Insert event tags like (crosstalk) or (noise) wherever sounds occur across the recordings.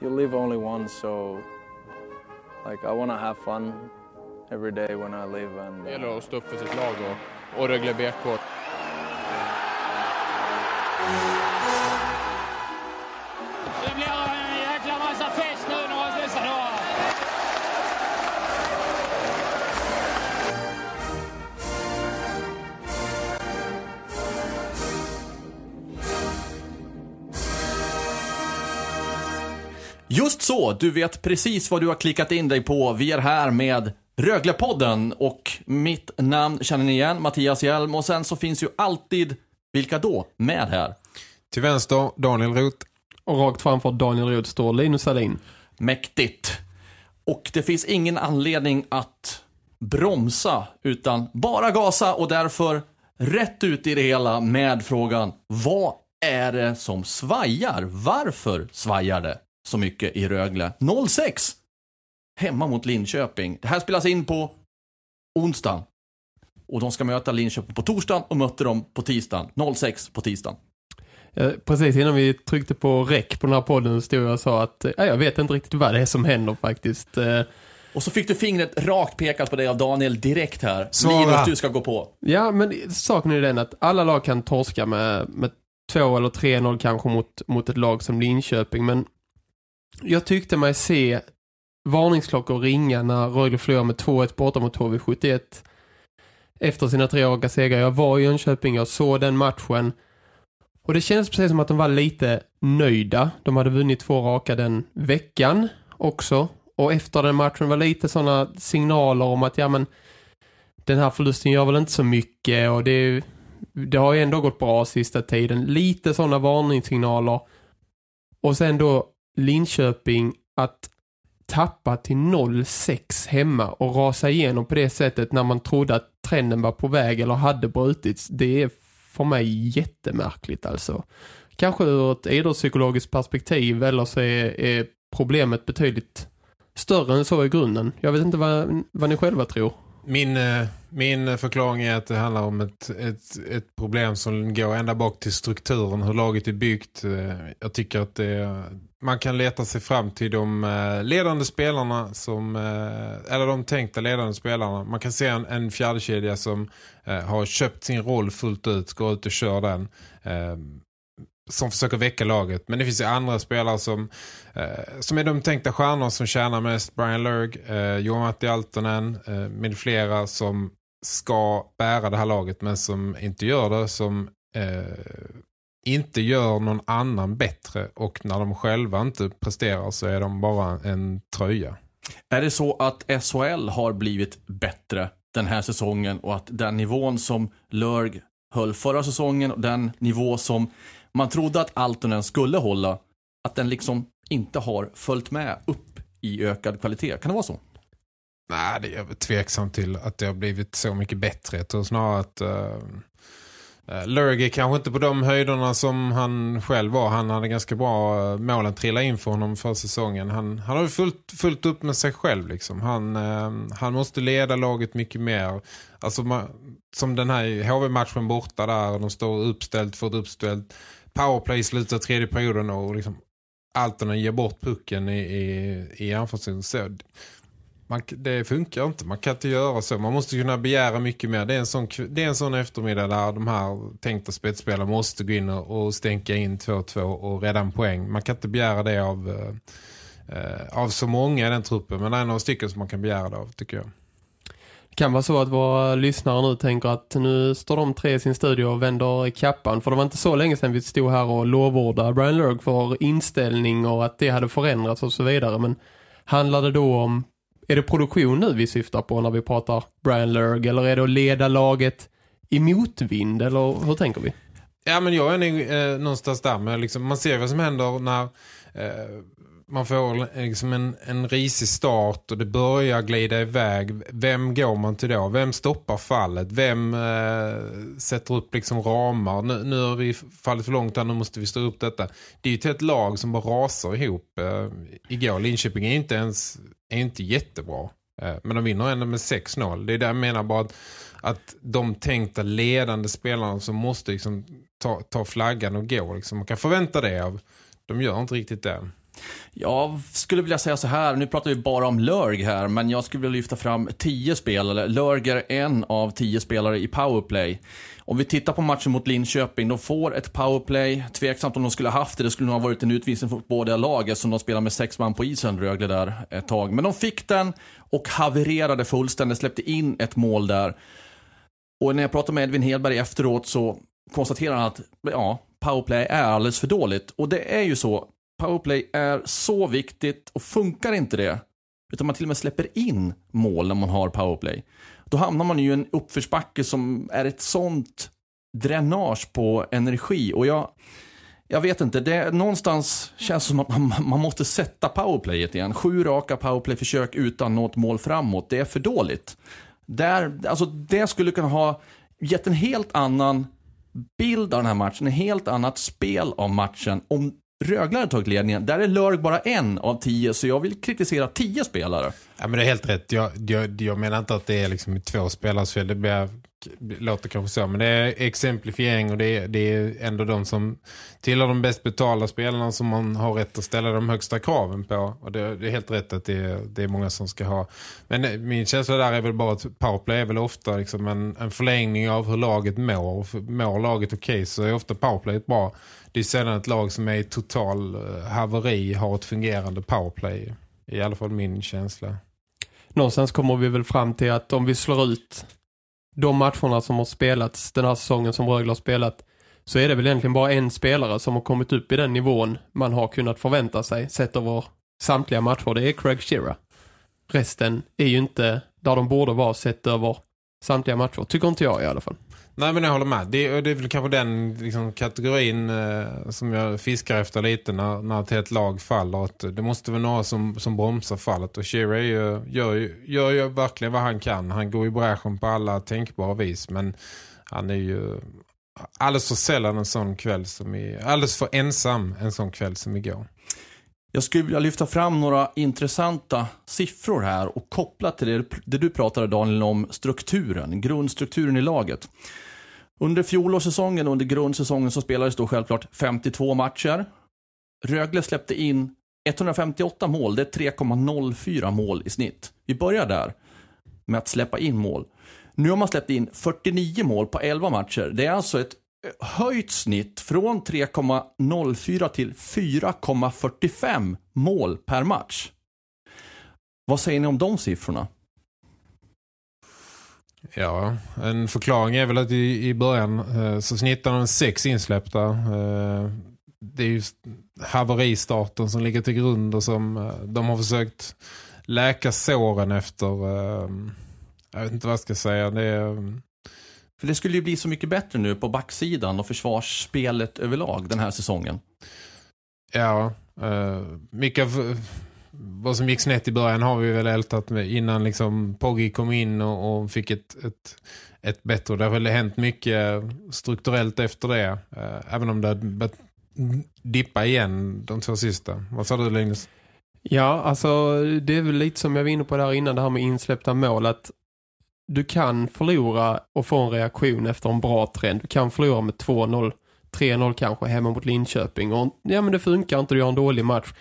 You live only once, so like I want to have fun every day when I live. And Det gäller uh, att stå upp för sitt lag och, och Rögle BK. Mm. Just så, du vet precis vad du har klickat in dig på. Vi är här med Röglepodden och mitt namn känner ni igen, Mattias Hjelm och sen så finns ju alltid, vilka då, med här? Till vänster, Daniel Roth. Och rakt framför Daniel Roth står Linus Salin. Mäktigt. Och det finns ingen anledning att bromsa, utan bara gasa och därför rätt ut i det hela med frågan, vad är det som svajar? Varför svajar det så mycket i Rögle? 06! Hemma mot Linköping. Det här spelas in på onsdagen. Och de ska möta Linköping på torsdagen och mötte dem på tisdagen. 06 på tisdagen. Eh, Precis innan vi tryckte på räck på den här podden stod jag och sa att eh, jag vet inte riktigt vad det är som händer faktiskt. Eh, Och så fick du fingret rakt pekat på dig av Daniel direkt här. Svara. Linus, du ska gå på. Ja, men saken är den att alla lag kan torska med, med 2 eller 3-0 kanske mot, mot ett lag som Linköping. Men jag tyckte mig se varningsklockor ringa när Rögle förlorade med 2-1 borta mot HV71 efter sina tre raka segrar. Jag var i Jönköping, jag såg den matchen och det kändes precis som att de var lite nöjda. De hade vunnit två raka den veckan också. Och efter den matchen var lite sådana signaler om att ja men den här förlusten gör väl inte så mycket och det, det har ju ändå gått bra sista tiden. Lite sådana varningssignaler. Och sen då Linköping att tappa till 0-6 hemma och rasa igenom på det sättet när man trodde att trenden var på väg eller hade brutits. Det är för mig jättemärkligt alltså. Kanske ur ett idrottspsykologiskt perspektiv eller så är, är problemet betydligt större än så i grunden. Jag vet inte vad, vad ni själva tror. Min, eh, min förklaring är att det handlar om ett, ett, ett problem som går ända bak till strukturen, hur laget är byggt. Eh, jag tycker att det, man kan leta sig fram till de eh, ledande spelarna, som, eh, eller de tänkta ledande spelarna. Man kan se en, en fjärdekedja som har köpt sin roll fullt ut, går ut och kör den. Som försöker väcka laget. Men det finns ju andra spelare som, eh, som är de tänkta stjärnor som tjänar mest. Brian Lurg, eh, Johan Matti Altonen eh, med flera som ska bära det här laget men som inte gör det. Som eh, inte gör någon annan bättre och när de själva inte presterar så är de bara en tröja. Är det så att SHL har blivit bättre den här säsongen och att den nivån som Lörg höll förra säsongen och den nivå som man trodde att Altonen skulle hålla, att den liksom inte har följt med upp i ökad kvalitet. Kan det vara så? Nej, det är jag tveksam till att det har blivit så mycket bättre. Jag tror snarare att uh, Lurgy är kanske inte på de höjderna som han själv var. Han hade ganska bra eh, mål, målen trilla in för honom för säsongen. Han, han har ju fullt, fullt upp med sig själv. Liksom. Han, uh, han måste leda laget mycket mer. Alltså, man, som den här HV-matchen borta där. De står uppställt för ett uppställt powerplay i slutet av tredje perioden och liksom Altonen ger bort pucken i, i, i anfallszon. Man, det funkar inte. Man kan inte göra så. Man måste kunna begära mycket mer. Det är en sån, det är en sån eftermiddag där de här tänkta spetsspelarna måste gå in och, och stänka in 2-2 och rädda en poäng. Man kan inte begära det av, eh, eh, av så många i den truppen. Men det är några stycken som man kan begära det av, tycker jag. Det kan vara så att våra lyssnare nu tänker att nu står de tre i sin studio och vänder kappan. För det var inte så länge sedan vi stod här och lovordade Brian Lurg för inställning och att det hade förändrats och så vidare. Men handlar det då om, är det produktion nu vi syftar på när vi pratar Brian Lurg? Eller är det att leda laget i motvind eller hur tänker vi? Ja, men jag är nog eh, någonstans där. Men liksom, man ser vad som händer när eh, man får liksom en, en risig start och det börjar glida iväg. Vem går man till då? Vem stoppar fallet? Vem eh, sätter upp liksom ramar? Nu, nu har vi fallit för långt här, nu måste vi stå upp detta. Det är ju till ett lag som bara rasar ihop. Eh, igår, Linköping är inte ens är inte jättebra. Eh, men de vinner ändå med 6-0. Det är där jag menar bara att, att de tänkta ledande spelarna som måste liksom ta, ta flaggan och gå. Liksom. Man kan förvänta det av. De gör inte riktigt det. Jag skulle vilja säga så här, nu pratar vi bara om Lörg här, men jag skulle vilja lyfta fram tio spelare. Lörg är en av tio spelare i powerplay. Om vi tittar på matchen mot Linköping, de får ett powerplay. Tveksamt om de skulle ha haft det, det skulle nog ha varit en utvisning för båda laget som de spelar med sex man på isen, Rögle där ett tag. Men de fick den och havererade fullständigt, släppte in ett mål där. Och när jag pratade med Edvin Hedberg efteråt så konstaterar han att ja, powerplay är alldeles för dåligt. Och det är ju så, powerplay är så viktigt och funkar inte det, utan man till och med släpper in mål när man har powerplay, då hamnar man ju i en uppförsbacke som är ett sånt dränage på energi. Och jag, jag vet inte, det någonstans känns som att man, man måste sätta powerplayet igen. Sju raka powerplayförsök utan något mål framåt, det är för dåligt. Där, alltså det skulle kunna ha gett en helt annan bild av den här matchen, en helt annat spel av matchen om Rögle hade tagit ledningen. Där är Lörg bara en av tio, så jag vill kritisera tio spelare. Ja, men det är helt rätt. Jag, jag, jag menar inte att det är liksom två spelare, så Det blir, låter kanske så. Men det är exemplifiering och det är, det är ändå de som tillhör de bäst betalda spelarna som man har rätt att ställa de högsta kraven på. Och det, det är helt rätt att det är, det är många som ska ha. Men eh, min känsla där är väl bara att powerplay är väl ofta liksom en, en förlängning av hur laget mår. Mår laget okej okay, så är ofta powerplayet bra det är sällan ett lag som är i total eh, haveri har ett fungerande powerplay. I alla fall min känsla. Någonstans kommer vi väl fram till att om vi slår ut de matcherna som har spelats den här säsongen som Rögle har spelat så är det väl egentligen bara en spelare som har kommit upp i den nivån man har kunnat förvänta sig sett över samtliga matcher. Det är Craig Shearer. Resten är ju inte där de borde vara sett över samtliga matcher. Tycker inte jag i alla fall. Nej men jag håller med. Det, det är väl kanske den liksom, kategorin eh, som jag fiskar efter lite när, när ett helt lag faller. Att det måste vara några som, som bromsar fallet. Och Shearer gör, gör, gör ju verkligen vad han kan. Han går i bräschen på alla tänkbara vis. Men han är ju alldeles för sällan en sån kväll som i, alldeles för ensam en sån kväll som igår. Jag skulle vilja lyfta fram några intressanta siffror här och koppla till det, det du pratade Daniel om strukturen, grundstrukturen i laget. Under fjolårssäsongen, under grundsäsongen så spelades då självklart 52 matcher. Rögle släppte in 158 mål, det är 3,04 mål i snitt. Vi börjar där med att släppa in mål. Nu har man släppt in 49 mål på 11 matcher. Det är alltså ett höjt snitt från 3,04 till 4,45 mål per match. Vad säger ni om de siffrorna? Ja, en förklaring är väl att i, i början eh, så snittar de sex insläppta. Eh, det är ju haveristarten som ligger till grund och som eh, de har försökt läka såren efter eh, jag vet inte vad jag ska säga. Det är, för det skulle ju bli så mycket bättre nu på backsidan och försvarsspelet överlag den här säsongen. Ja, uh, mycket av vad som gick snett i början har vi väl ältat med innan liksom Poggi kom in och, och fick ett, ett, ett bättre. Det har väl hänt mycket strukturellt efter det. Eh, även om det har dippa igen de två sista. Vad sa du Linus? Ja, alltså det är väl lite som jag var inne på där innan det här med insläppta mål att du kan förlora och få en reaktion efter en bra trend. Du kan förlora med 2-0, 3-0 kanske hemma mot Linköping. Och, ja men det funkar inte, du gör en dålig match.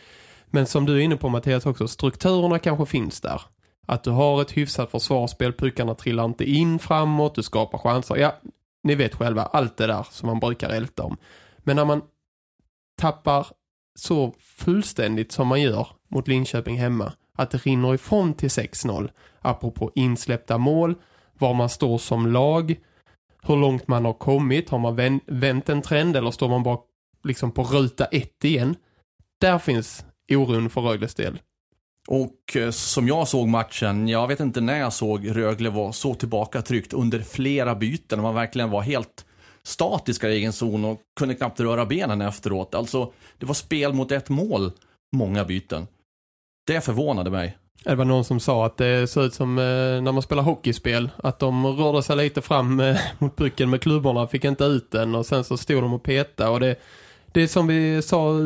Men som du är inne på Mattias också, strukturerna kanske finns där. Att du har ett hyfsat försvarsspel, puckarna trillar inte in framåt, du skapar chanser. Ja, ni vet själva, allt det där som man brukar älta om. Men när man tappar så fullständigt som man gör mot Linköping hemma, att det rinner ifrån till 6-0 apropå insläppta mål, var man står som lag, hur långt man har kommit, har man vänt en trend eller står man bara liksom på ruta ett igen? Där finns oron för Rögles del. Och eh, som jag såg matchen, jag vet inte när jag såg Rögle vara så tillbakatryckt under flera byten. Man verkligen var helt statiska i egen zon och kunde knappt röra benen efteråt. Alltså, det var spel mot ett mål, många byten. Det förvånade mig. Det var någon som sa att det såg ut som eh, när man spelar hockeyspel. Att de rörde sig lite fram eh, (laughs) mot pucken med klubborna, fick inte ut den och sen så stod de och peta. Och det, det är som vi sa,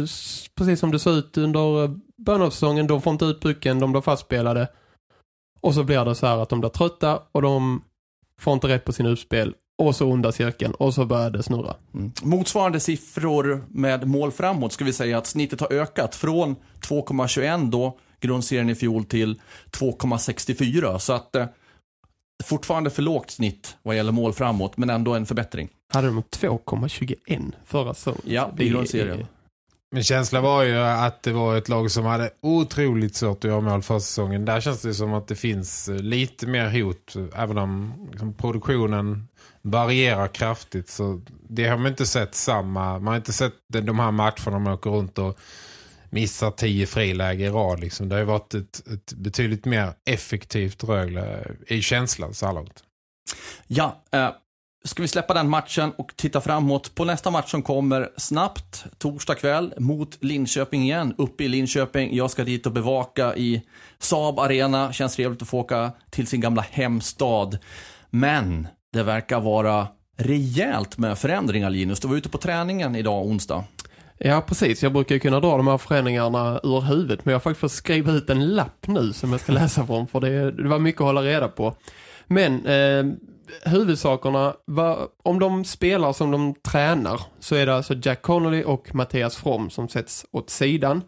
precis som det såg ut under eh, början av säsongen. De får inte ut pucken, de blir fastspelade. Och så blir det så här att de blir trötta och de får inte rätt på sin utspel. Och så onda cirkeln och så börjar det snurra. Mm. Motsvarande siffror med mål framåt ska vi säga att snittet har ökat från 2,21 då grundserien i fjol till 2,64. Så att eh, fortfarande för lågt snitt vad gäller mål framåt men ändå en förbättring. Hade de 2,21 förra säsongen. Ja, Det i grundserien. Min känsla var ju att det var ett lag som hade otroligt svårt att göra mål för säsongen. Där känns det som att det finns lite mer hot, även om liksom, produktionen varierar kraftigt. Så det har man inte sett samma, man har inte sett de de här matcherna man åker runt och missar tio friläge i rad. Liksom. Det har ju varit ett, ett betydligt mer effektivt Rögle i känslan så här långt. Ja, eh, ska vi släppa den matchen och titta framåt på nästa match som kommer snabbt, torsdag kväll, mot Linköping igen, uppe i Linköping. Jag ska dit och bevaka i Saab Arena. Känns trevligt att få åka till sin gamla hemstad. Men det verkar vara rejält med förändringar, Linus. Du var ute på träningen idag, onsdag. Ja, precis. Jag brukar ju kunna dra de här förändringarna ur huvudet. Men jag har faktiskt fått skriva ut en lapp nu som jag ska läsa från. För det, det var mycket att hålla reda på. Men eh, huvudsakerna, var, om de spelar som de tränar så är det alltså Jack Connolly och Mattias From som sätts åt sidan.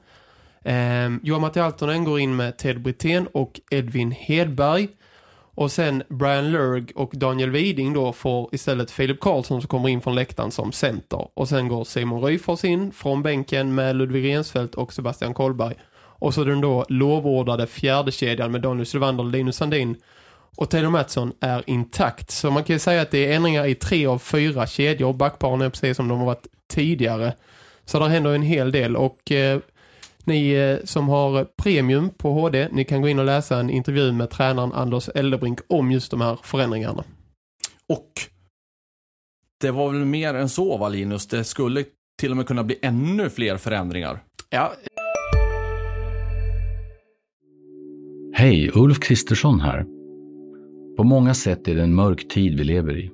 Eh, Johan Matti Altonen går in med Ted Brithén och Edvin Hedberg. Och sen Brian Lurg och Daniel Widing då får istället Filip Karlsson som kommer in från läktaren som center. Och sen går Simon Ryfors in från bänken med Ludvig Rensfeldt och Sebastian Kollberg. Och så den då lovordade fjärde kedjan med Daniel Sylvander, Linus Sandin och Taylor Mattsson är intakt. Så man kan ju säga att det är ändringar i tre av fyra kedjor. Backparen är precis som de har varit tidigare. Så där händer en hel del och eh, ni eh, som har premium på HD, ni kan gå in och läsa en intervju med tränaren Anders Eldebrink om just de här förändringarna. Och det var väl mer än så, va, Linus? Det skulle till och med kunna bli ännu fler förändringar. Ja, Hej, Ulf Kristersson här. På många sätt är det en mörk tid vi lever i.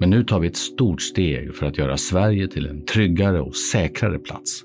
Men nu tar vi ett stort steg för att göra Sverige till en tryggare och säkrare plats.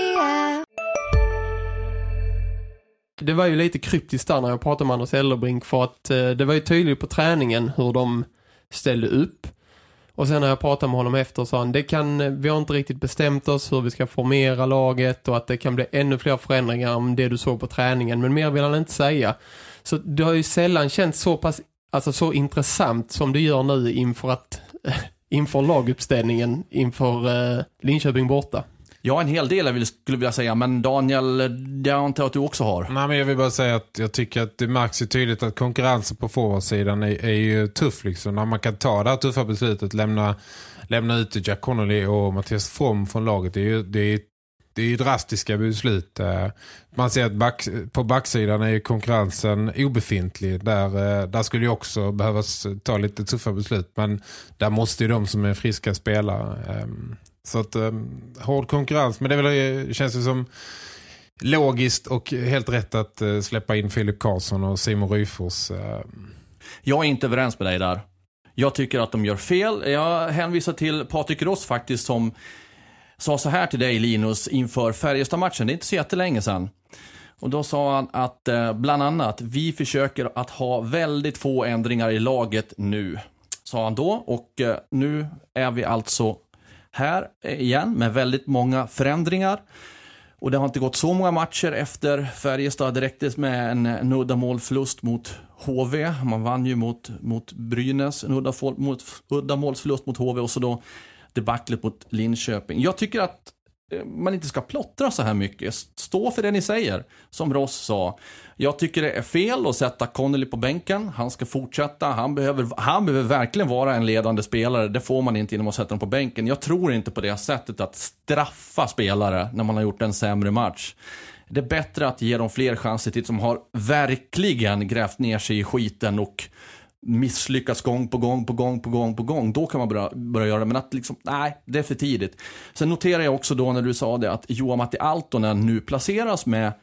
Det var ju lite kryptiskt där när jag pratade med Anders Eldebrink för att eh, det var ju tydligt på träningen hur de ställde upp. Och sen när jag pratade med honom efter sa han, det kan, vi har inte riktigt bestämt oss hur vi ska formera laget och att det kan bli ännu fler förändringar om det du såg på träningen. Men mer vill han inte säga. Så det har ju sällan känts så pass, alltså så intressant som det gör nu inför att, (laughs) inför laguppställningen inför eh, Linköping borta. Ja, en hel del jag skulle vilja säga, men Daniel, det antar jag att du också har. Nej, men jag vill bara säga att jag tycker att det märks ju tydligt att konkurrensen på forwardsidan är, är ju tuff liksom. När man kan ta det här tuffa beslutet, lämna, lämna ut Jack Connolly och Mattias From från laget. Det är ju, det är, det är ju drastiska beslut. Eh. Man ser att back, på backsidan är ju konkurrensen obefintlig. Där, eh, där skulle ju också behövas ta lite tuffa beslut. Men där måste ju de som är friska spela. Ehm. Så att ehm, hård konkurrens. Men det väl, det känns ju som logiskt och helt rätt att eh, släppa in Filip Karlsson och Simon Ryfors. Eh, Jag är inte överens med dig där. Jag tycker att de gör fel. Jag hänvisar till Patrik Ross faktiskt som sa så här till dig Linus inför Färjestad-matchen. Det är inte så jättelänge sedan. Och då sa han att eh, bland annat vi försöker att ha väldigt få ändringar i laget nu. Sa han då och eh, nu är vi alltså här igen med väldigt många förändringar. Och det har inte gått så många matcher efter Färjestad. Det räckte med en, en uddamålsförlust mot HV. Man vann ju mot, mot Brynäs, en udda, mot, uddamålsförlust mot HV och så då debaclet mot Linköping. Jag tycker att Eh, man inte ska plottra så här mycket. Stå för det ni säger, som Ross sa. Jag tycker det är fel att sätta Connolly på bänken. Han ska fortsätta. Han behöver, han behöver verkligen vara en ledande spelare. Det får man inte genom att sätta honom på bänken. Jag tror inte på det sättet att straffa spelare när man har gjort en sämre match. Det är bättre att ge dem fler chanser till som har verkligen grävt ner sig i skiten och misslyckats gång på gång på gång på gång på gång. Då kan man börja, börja göra det. Men att liksom, nej, det är för tidigt. Sen noterar jag också då när du sa det att Johan Matti Altonen nu placeras med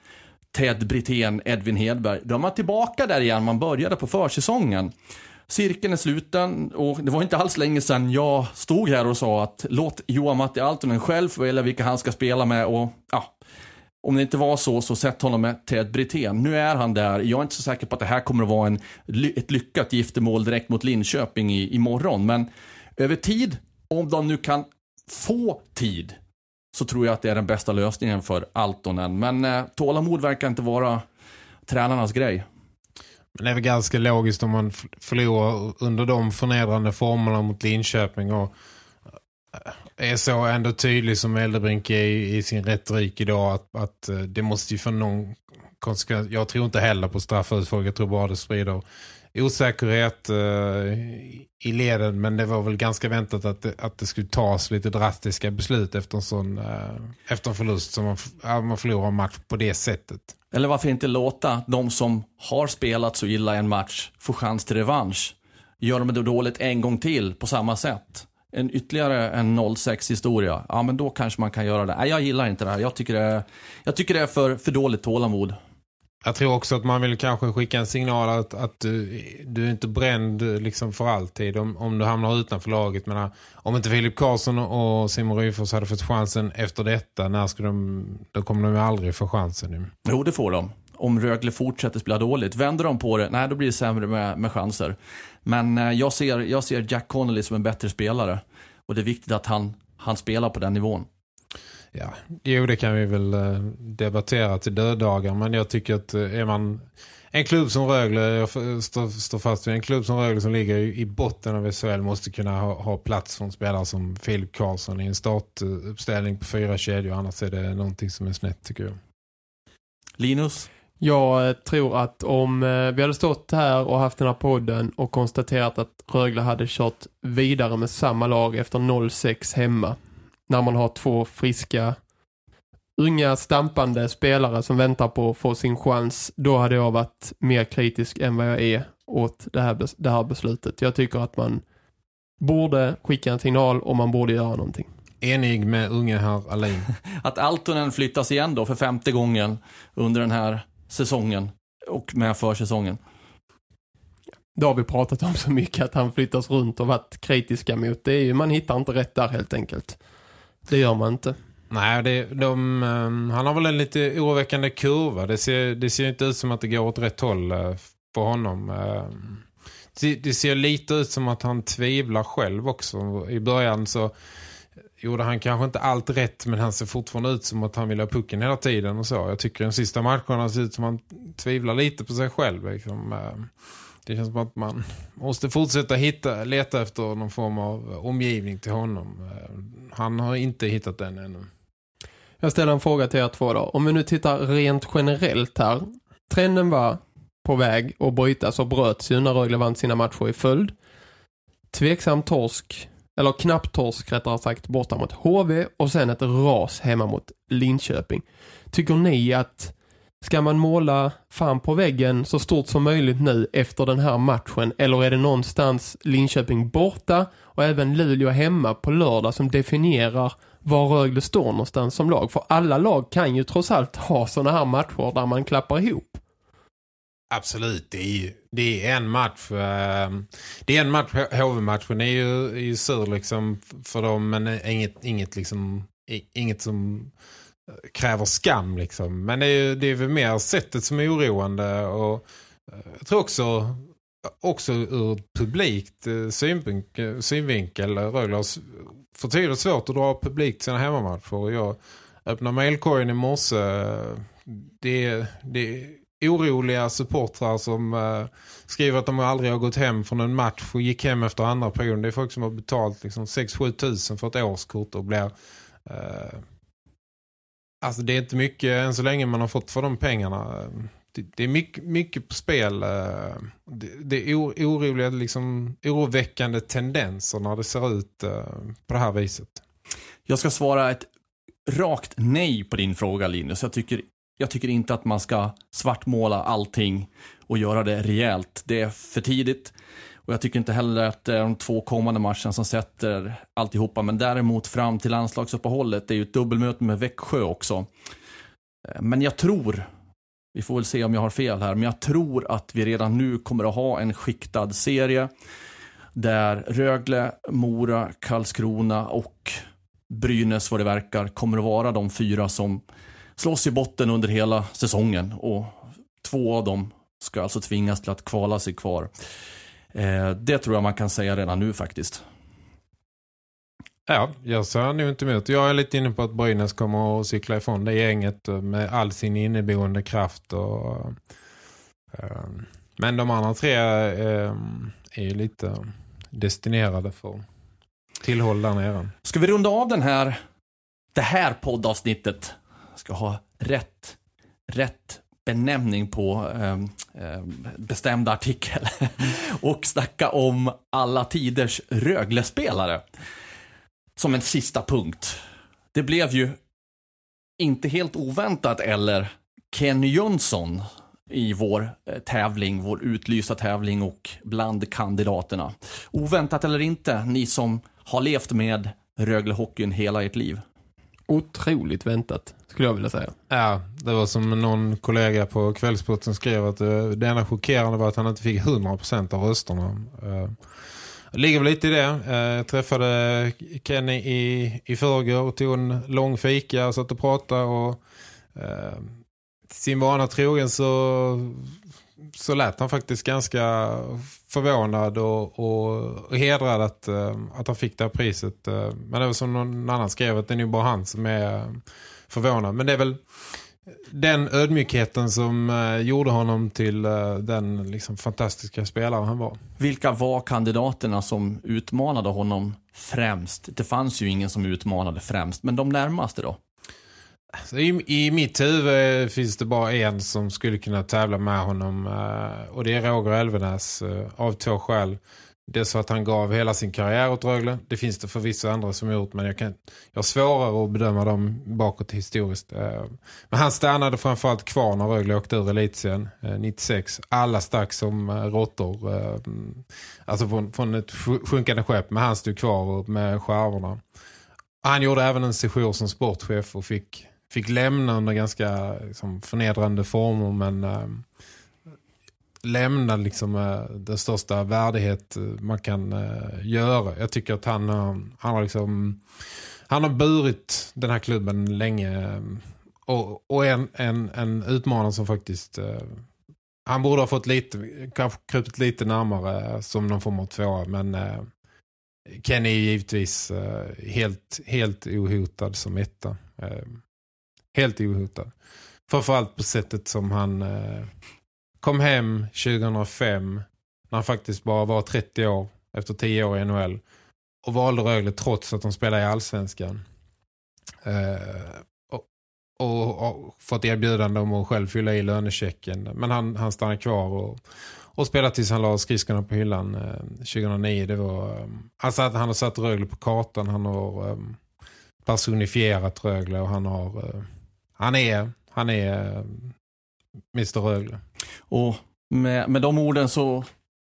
Ted Brithén, Edvin Hedberg. Då är man tillbaka där igen man började på försäsongen. Cirkeln är sluten och det var inte alls länge sedan jag stod här och sa att låt Johan Matti Altonen själv välja vilka han ska spela med och ja, om det inte var så, så sätt honom med Ted Brithén. Nu är han där. Jag är inte så säker på att det här kommer att vara en, ett lyckat giftermål direkt mot Linköping i, imorgon. Men över tid, om de nu kan få tid, så tror jag att det är den bästa lösningen för Altonen. Men eh, tålamod verkar inte vara tränarnas grej. Men det är väl ganska logiskt om man förlorar under de förnedrande formerna mot Linköping och är så ändå tydlig som Eldebrink är i, i sin retorik idag att, att eh, det måste ju få någon konsekvens. Jag tror inte heller på straffa ut folk. Jag tror bara det sprider osäkerhet uh, i leden. Men det var väl ganska väntat att det, att det skulle tas lite drastiska beslut efter en sån uh, efter en förlust som man, uh, man förlorar en match på det sättet. Eller varför inte låta de som har spelat så illa en match få chans till revansch? Gör de det dåligt en gång till på samma sätt? En ytterligare en 06 historia, ja men då kanske man kan göra det. Nej, jag gillar inte det här. Jag tycker det är, jag tycker det är för, för dåligt tålamod. Jag tror också att man vill kanske skicka en signal att, att du, du är inte bränd liksom för alltid om, om du hamnar utanför laget. Men om inte Filip Karlsson och Simon Ryfors hade fått chansen efter detta, när skulle de, då kommer de ju aldrig få chansen nu. Jo, det får de. Om Rögle fortsätter spela dåligt. Vänder de på det, nej då blir det sämre med, med chanser. Men eh, jag ser, jag ser Jack Connolly som en bättre spelare. Och det är viktigt att han, han spelar på den nivån. Ja, jo det kan vi väl eh, debattera till döddagar. Men jag tycker att eh, är man en klubb som Rögle, jag står, står fast vid en klubb som Rögle som ligger i botten av SHL måste kunna ha, ha plats för en spelare som Filip Karlsson i en startuppställning på fyra kedjor. Annars är det någonting som är snett tycker jag. Linus? Jag eh, tror att om eh, vi hade stått här och haft den här podden och konstaterat att Rögle hade kört vidare med samma lag efter 0-6 hemma. När man har två friska, unga, stampande spelare som väntar på att få sin chans. Då hade jag varit mer kritisk än vad jag är åt det här, det här beslutet. Jag tycker att man borde skicka en signal och man borde göra någonting. Enig med unge herr Alin. (laughs) att Altonen flyttas igen då för femte gången under den här säsongen och med försäsongen. Det har vi pratat om så mycket att han flyttas runt och varit kritiska mot. Det är ju, man hittar inte rätt där helt enkelt. Det gör man inte. Nej, det, de, um, han har väl en lite oroväckande kurva. Det ser, det ser inte ut som att det går åt rätt håll uh, på honom. Uh, det, det, ser lite ut som att han tvivlar själv också. I början så gjorde han kanske inte allt rätt men han ser fortfarande ut som att han vill ha pucken hela tiden och så. Jag tycker de sista matcherna ser ut som att han tvivlar lite på sig själv. Liksom. Eh, det känns som att man måste fortsätta hitta, leta efter någon form av omgivning till honom. Eh, han har inte hittat den ännu. Jag ställer en fråga till er två då. Om vi nu tittar rent generellt här. Trenden var på väg att brytas och bröts ju när Rögle vann sina matcher i följd. Tveksam torsk eller knappt torsk rättare sagt, borta mot HV och sen ett ras hemma mot Linköping. Tycker ni att ska man måla fan på väggen så stort som möjligt nu efter den här matchen eller är det någonstans Linköping borta och även Luleå hemma på lördag som definierar var Rögle står någonstans som lag? För alla lag kan ju trots allt ha sådana här matcher där man klappar ihop. Absolut, det är, det är en match. Ehm, det är en match, HV-matchen är ju, är ju sur liksom för dem, men inget, inget, liksom, inget som eh, kräver skam liksom. Men det är, det är väl mer sättet som är oroande och eh, jag tror också också ur publikt eh, synvinkel, synvinkel Rögle har för tydligt svårt att dra publikt sina hemmamatcher. Jag, öppnade mailkorgen i morse. Det, det oroliga supportrar som eh, skriver att de aldrig har gått hem från en match och gick hem efter andra perioden. Det är folk som har betalt liksom 6-7 tusen för ett årskort och blir... Eh, alltså det är inte mycket än så länge man har fått för de pengarna. Det, det är mycket, mycket på spel. Eh, det, det, är oroliga, liksom, oroväckande tendenser när det ser ut eh, på det här viset. Jag ska svara ett rakt nej på din fråga Linus. Jag tycker jag tycker inte att man ska svartmåla allting och göra det rejält. Det är för tidigt. Och jag tycker inte heller att det är de två kommande matcherna som sätter alltihopa. Men däremot fram till landslagsuppehållet. Det är ju ett dubbelmöte med Växjö också. Eh, men jag tror, vi får väl se om jag har fel här, men jag tror att vi redan nu kommer att ha en skiktad serie. Där Rögle, Mora, Karlskrona och Brynäs vad det verkar kommer att vara de fyra som slåss i botten under hela säsongen och två av dem ska alltså tvingas till att kvala sig kvar. Eh, det tror jag man kan säga redan nu faktiskt. Ja, jag ser nu inte emot. Jag är lite inne på att Brynäs kommer att cykla ifrån det gänget med all sin inneboende kraft. Och, eh, men de andra tre eh, är ju lite destinerade för tillhåll där nere. Ska vi runda av den här, det här poddavsnittet ska ha rätt, rätt benämning på eh, bestämd artikel (laughs) och snacka om alla tiders Rögle-spelare. Som en sista punkt. Det blev ju inte helt oväntat eller Kenny Jönsson i vår eh, tävling, vår utlysta tävling och bland kandidaterna. Oväntat eller inte, ni som har levt med Rögle-hockeyn hela ert liv. Otroligt väntat, skulle jag vilja säga. Ja, det var som någon kollega på kvällsporten skrev att det, det enda chockerande var att han inte fick 100% av rösterna. Eh, uh, det ligger väl lite i det. Eh, jag träffade Kenny i, i förrgår och tog en lång fika och satt och pratade och uh, sin vana trogen så så lät han faktiskt ganska förvånad och, och, och hedrad att, eh, att han fick det här priset. Eh, men det var som någon annan skrev att det är nog bara han som är eh, förvånad. Men det är väl den ödmjukheten som gjorde honom till den liksom fantastiska spelare han var. Vilka var kandidaterna som utmanade honom främst? Det fanns ju ingen som utmanade främst, men de närmaste då? Alltså, I, I mitt huvud eh, finns det bara en som skulle kunna tävla med honom eh, och det är Roger Elvenäs eh, av två skäl. Det är så att han gav hela sin karriär åt Rögle. Det finns det för vissa andra som har gjort men jag, kan, jag har svårare att bedöma dem bakåt historiskt. Eh, men han stannade framförallt kvar när Rögle åkte ur elitsen 96. Alla stack som råttor. Alltså från, från ett sjunkande skepp men han stod kvar med skärvorna. Han gjorde även en session som sportchef och fick fick lämna under ganska liksom, förnedrande former men äh, lämna liksom äh, den största värdighet eh, man kan äh, göra. Jag tycker att han, han har liksom han har burit den här klubben länge och, och en, en, en utmanare som faktiskt han borde ha fått lite kanske krupit lite närmare som någon form av tvåa men Kenny är givetvis helt, helt ohotad som etta. Helt ohotad. Framförallt på sättet som han eh, kom hem 2005 när han faktiskt bara var 30 år efter 10 år i NHL och valde Rögle trots att de spelade i Allsvenskan. Eh, och, och, och, fått erbjudande om att själv fylla i lönechecken. Men han, han stannade kvar och, och spelade tills han la skridskorna på hyllan eh, 2009. Det var, eh, alltså att han har satt Rögle på kartan. Han har eh, personifierat Rögle och han har... Eh, han är, han är eh, Mr. Rögle. Och med, med de orden så,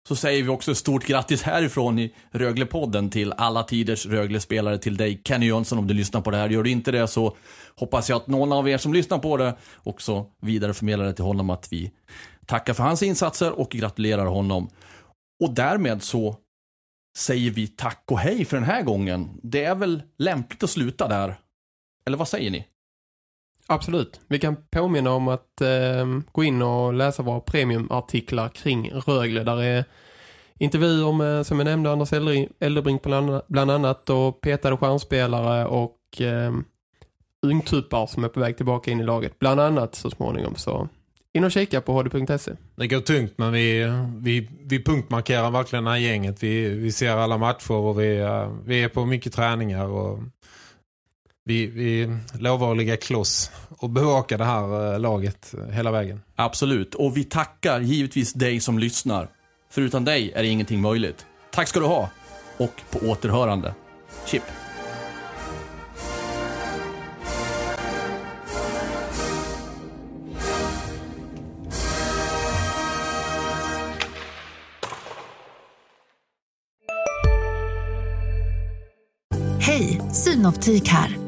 så säger vi också stort grattis härifrån i Röglepodden till alla tiders Rögle-spelare till dig Kenny Jönsson om du lyssnar på det här. Gör du inte det så hoppas jag att någon av er som lyssnar på det också vidareförmedlar det till honom att vi tackar för hans insatser och gratulerar honom. Och därmed så säger vi tack och hej för den här gången. Det är väl lämpligt att sluta där. Eller vad säger ni? Absolut. Vi kan påminna om att eh, gå in och läsa våra premiumartiklar kring Rögle. Där är intervjuer med, som jag nämnde, Anders Eldebrink bland annat och petade stjärnspelare och eh, ungtuppar som är på väg tillbaka in i laget. Bland annat så småningom. Så in och kika på hd.se. Det går tungt men vi, vi, vi punktmarkerar verkligen det här gänget. Vi, vi ser alla matcher och vi, eh, vi är på mycket träningar och vi, vi lovar att ligga kloss och bevaka det här eh, laget hela vägen. Absolut, och vi tackar givetvis dig som lyssnar. För utan dig är ingenting möjligt. Tack ska du ha, och på återhörande. Chip. Hej, Synoptik här.